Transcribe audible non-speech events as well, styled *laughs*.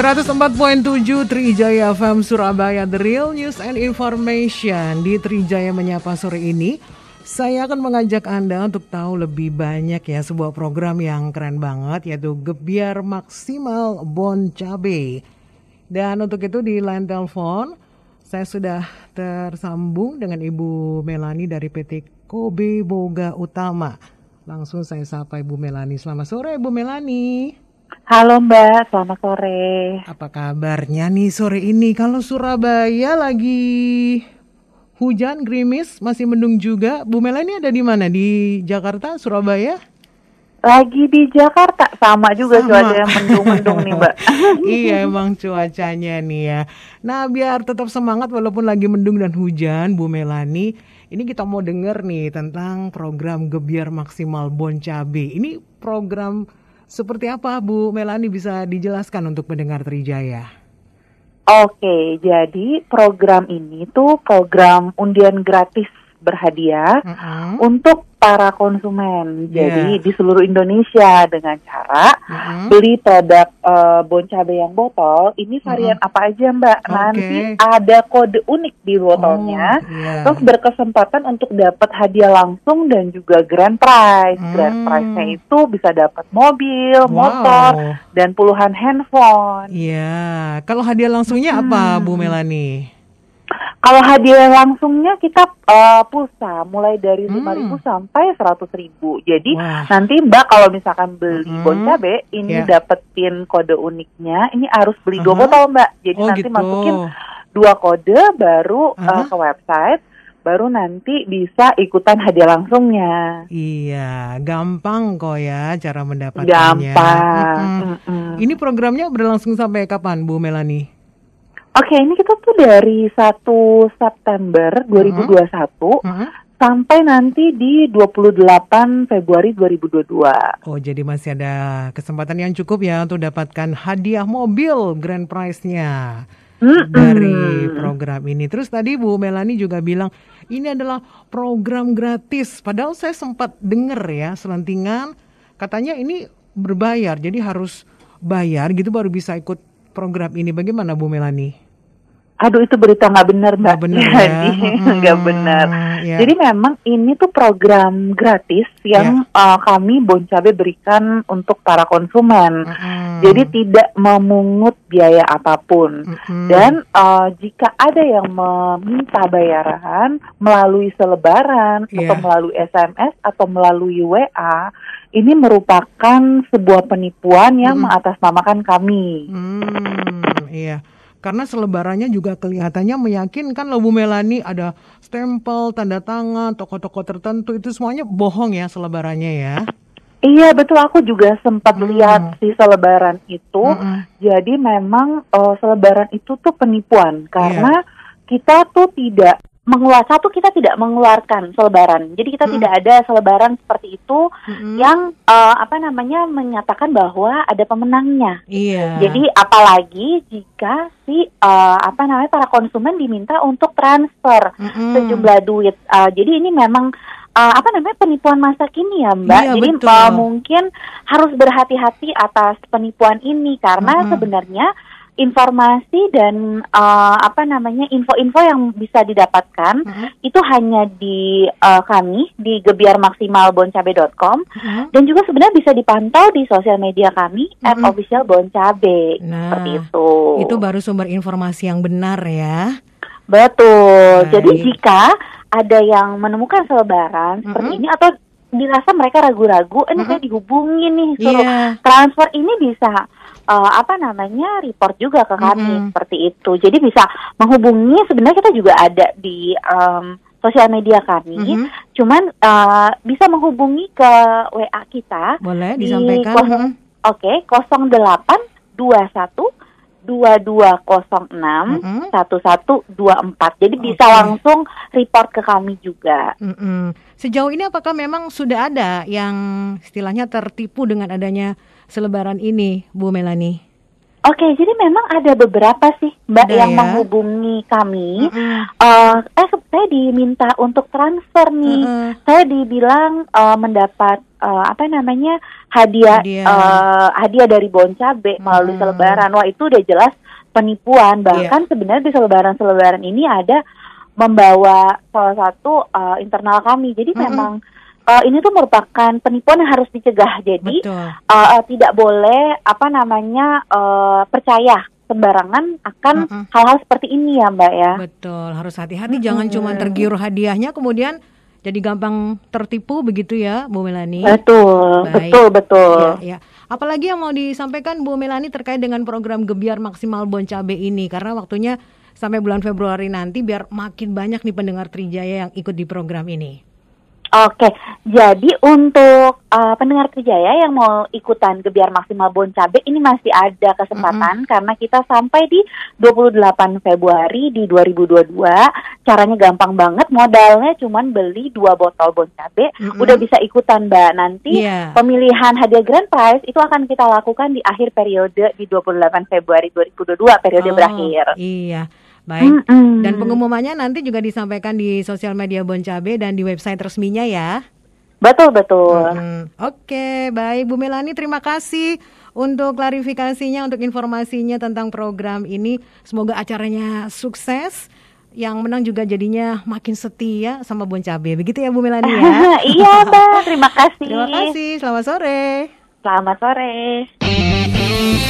104.7 Trijaya FM Surabaya The Real News and Information. Di Trijaya Menyapa sore ini Saya akan mengajak Anda untuk tahu lebih banyak ya Sebuah program yang keren banget Yaitu Gebiar Maksimal Bon Cabe. Dan untuk itu di line telepon Saya sudah tersambung dengan Ibu Melani dari PT Kobe Boga Utama. Langsung saya sapa Ibu Melani. Selamat sore Ibu Melani Halo Mbak, selamat sore. Apa kabarnya nih sore ini? Kalau Surabaya lagi hujan, gerimis, masih mendung juga. Bu Mela ini ada di mana? Di Jakarta, Surabaya? Lagi di Jakarta, sama juga sama. cuaca yang mendung-mendung nih Mbak. *laughs* iya emang cuacanya nih ya. Nah biar tetap semangat walaupun lagi mendung dan hujan, Bu Melani, ini kita mau denger nih tentang program Gebiar Maksimal Bon Cabe. Ini program seperti apa Bu Melani bisa dijelaskan untuk pendengar Trijaya? Oke, jadi program ini tuh program undian gratis berhadiah uh -huh. untuk para konsumen. Yeah. Jadi di seluruh Indonesia dengan cara uh-huh. beli produk uh, bon cabe yang botol, ini varian uh-huh. apa aja Mbak? Okay. Nanti ada kode unik di botolnya. Oh, yeah. Terus berkesempatan untuk dapat hadiah langsung dan juga grand prize. Hmm. Grand prize-nya itu bisa dapat mobil, wow. motor dan puluhan handphone. Iya. Yeah. Kalau hadiah langsungnya hmm. apa Bu Melani? Kalau hadiah langsungnya kita uh, pulsa mulai dari hmm. lima hmm. ribu sampai seratus ribu. Jadi Wah. nanti Mbak kalau misalkan beli hmm. bon cabe ini yeah. dapetin kode uniknya, ini harus beli uh -huh. dua botol Mbak. Jadi oh, nanti gitu. masukin dua kode baru uh -huh. uh, ke website baru nanti bisa ikutan hadiah langsungnya. Iya, gampang kok ya cara mendapatkannya. Gampang. Mm -hmm. Mm -hmm. Ini programnya berlangsung sampai kapan, Bu Melani? Oke, ini kita tuh dari 1 September 2021 uh -huh. sampai nanti di 28 Februari 2022. Oh, jadi masih ada kesempatan yang cukup ya untuk dapatkan hadiah mobil grand prize-nya. Mm -hmm. dari program ini. Terus tadi Bu Melani juga bilang ini adalah program gratis. Padahal saya sempat dengar ya selentingan katanya ini berbayar. Jadi harus bayar gitu baru bisa ikut program ini. Bagaimana Bu Melani? Aduh itu berita nggak benar mbak. Gak benar *laughs* ya. *laughs* nggak hmm, benar. Yeah. Jadi memang ini tuh program gratis yang yeah. uh, kami Bon Cabe berikan untuk para konsumen. Mm. Jadi tidak memungut biaya apa pun. Mm. Dan uh, jika ada yang meminta bayaran melalui selebaran yeah. atau melalui SMS atau melalui WA, ini merupakan sebuah penipuan yang mm. mengatasnamakan kami. Mm, iya. Karena selebarannya juga kelihatannya meyakinkan loh Bu Melani ada stempel, tanda tangan, toko-toko tertentu itu semuanya bohong ya selebarannya ya. Iya betul aku juga sempat hmm. lihat si selebaran itu. Hmm. Jadi memang uh, selebaran itu tuh penipuan karena yeah. kita tuh tidak mengeluar satu kita tidak mengeluarkan selebaran. Jadi kita hmm. tidak ada selebaran seperti itu hmm. yang uh, apa namanya menyatakan bahwa ada pemenangnya. Iya. Jadi apalagi jika si uh, apa namanya para konsumen diminta untuk transfer hmm. sejumlah duit. Uh, jadi ini memang uh, apa namanya penipuan masa kini ya Mbak. Iya, Jadi uh, mungkin harus berhati-hati atas penipuan ini karena hmm. sebenarnya informasi dan uh, apa namanya info-info yang bisa didapatkan uh-huh. itu hanya di uh, kami di gebiarmaksimalboncabe.com uh-huh. dan juga sebenarnya bisa dipantau di sosial media kami uh-huh. official boncabe nah, seperti itu. Itu baru sumber informasi yang benar ya. Betul. Baik. Jadi jika ada yang menemukan selebaran uh-huh. seperti ini atau dirasa mereka ragu-ragu, ini uh-huh. saya dihubungi nih suruh yeah. transfer ini bisa uh, apa namanya report juga ke kami mm -hmm. seperti itu. Jadi bisa menghubungi sebenarnya kita juga ada di um, sosial media kami. Mm -hmm. Cuman uh, bisa menghubungi ke WA kita. Boleh disampaikan. Oke, okay, 0821 2206 satu satu dua empat. Jadi okay. bisa langsung report ke kami juga. Mm -hmm. Sejauh ini apakah memang sudah ada yang istilahnya tertipu dengan adanya selebaran ini, Bu Melani? Oke, jadi memang ada beberapa sih Mbak ada yang ya? menghubungi kami. Mm -hmm. uh, eh, saya diminta untuk transfer nih. Mm -hmm. Saya dibilang uh, mendapat uh, apa namanya hadiah hadiah, uh, hadiah dari Bon Cabe mm -hmm. melalui selebaran. Wah itu udah jelas penipuan. Bahkan yeah. sebenarnya di selebaran-selebaran ini ada membawa salah satu uh, internal kami. Jadi mm -hmm. memang uh, ini tuh merupakan penipuan yang harus dicegah. Jadi uh, uh, tidak boleh apa namanya uh, percaya sembarangan akan hal-hal uh -uh. seperti ini ya Mbak ya. Betul, harus hati-hati uh jangan cuma tergiur hadiahnya kemudian jadi gampang tertipu begitu ya Bu Melani. Betul, Baik. betul, betul. Ya, ya. Apalagi yang mau disampaikan Bu Melani terkait dengan program Gebiar Maksimal Bon Cabe ini karena waktunya sampai bulan Februari nanti biar makin banyak nih pendengar Trijaya yang ikut di program ini. Oke, jadi untuk uh, pendengar Trijaya yang mau ikutan Gebiar Maksimal Bon Cabe ini masih ada kesempatan mm -hmm. karena kita sampai di 28 Februari di 2022. Caranya gampang banget, modalnya cuman beli dua botol Bon Cabe, mm -hmm. udah bisa ikutan Mbak. Nanti yeah. pemilihan hadiah grand prize itu akan kita lakukan di akhir periode di 28 Februari 2022, periode oh, berakhir. Iya. Baik. Mm -hmm. Dan pengumumannya nanti juga disampaikan di sosial media Bon Cabe dan di website resminya ya. Betul betul. Mm -hmm. Oke, baik Bu Melani terima kasih untuk klarifikasinya, untuk informasinya tentang program ini. Semoga acaranya sukses. Yang menang juga jadinya makin setia sama Bon Cabe. Begitu ya Bu Melani ya? *laughs* iya, Mbak. Terima kasih. Terima kasih. Selamat sore. Selamat sore.